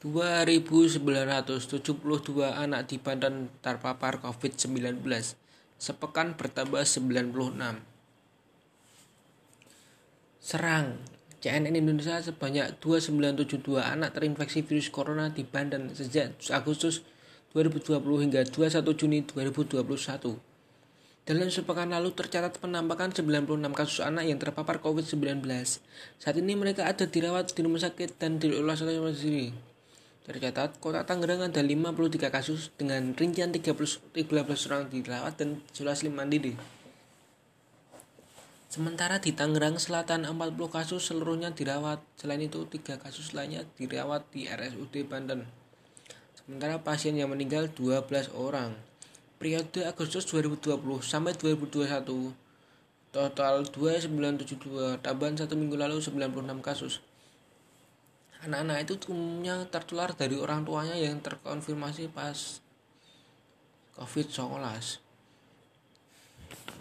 2.972 anak di Banten terpapar COVID-19. Sepekan bertambah 96. Serang, CNN Indonesia sebanyak 2972 anak terinfeksi virus corona di Banten sejak Agustus 2020 hingga 21 Juni 2021. Dalam sepekan lalu tercatat penampakan 96 kasus anak yang terpapar COVID-19. Saat ini mereka ada dirawat di rumah sakit dan di isolasi mandiri. Tercatat, kota Tangerang ada 53 kasus dengan rincian 13, 13 orang dirawat dan isolasi mandiri. Sementara di Tangerang Selatan 40 kasus seluruhnya dirawat. Selain itu, 3 kasus lainnya dirawat di RSUD Banten. Sementara pasien yang meninggal 12 orang. Periode Agustus 2020 sampai 2021 total 2972 tambahan satu minggu lalu 96 kasus anak-anak itu umumnya tertular dari orang tuanya yang terkonfirmasi pas COVID-19.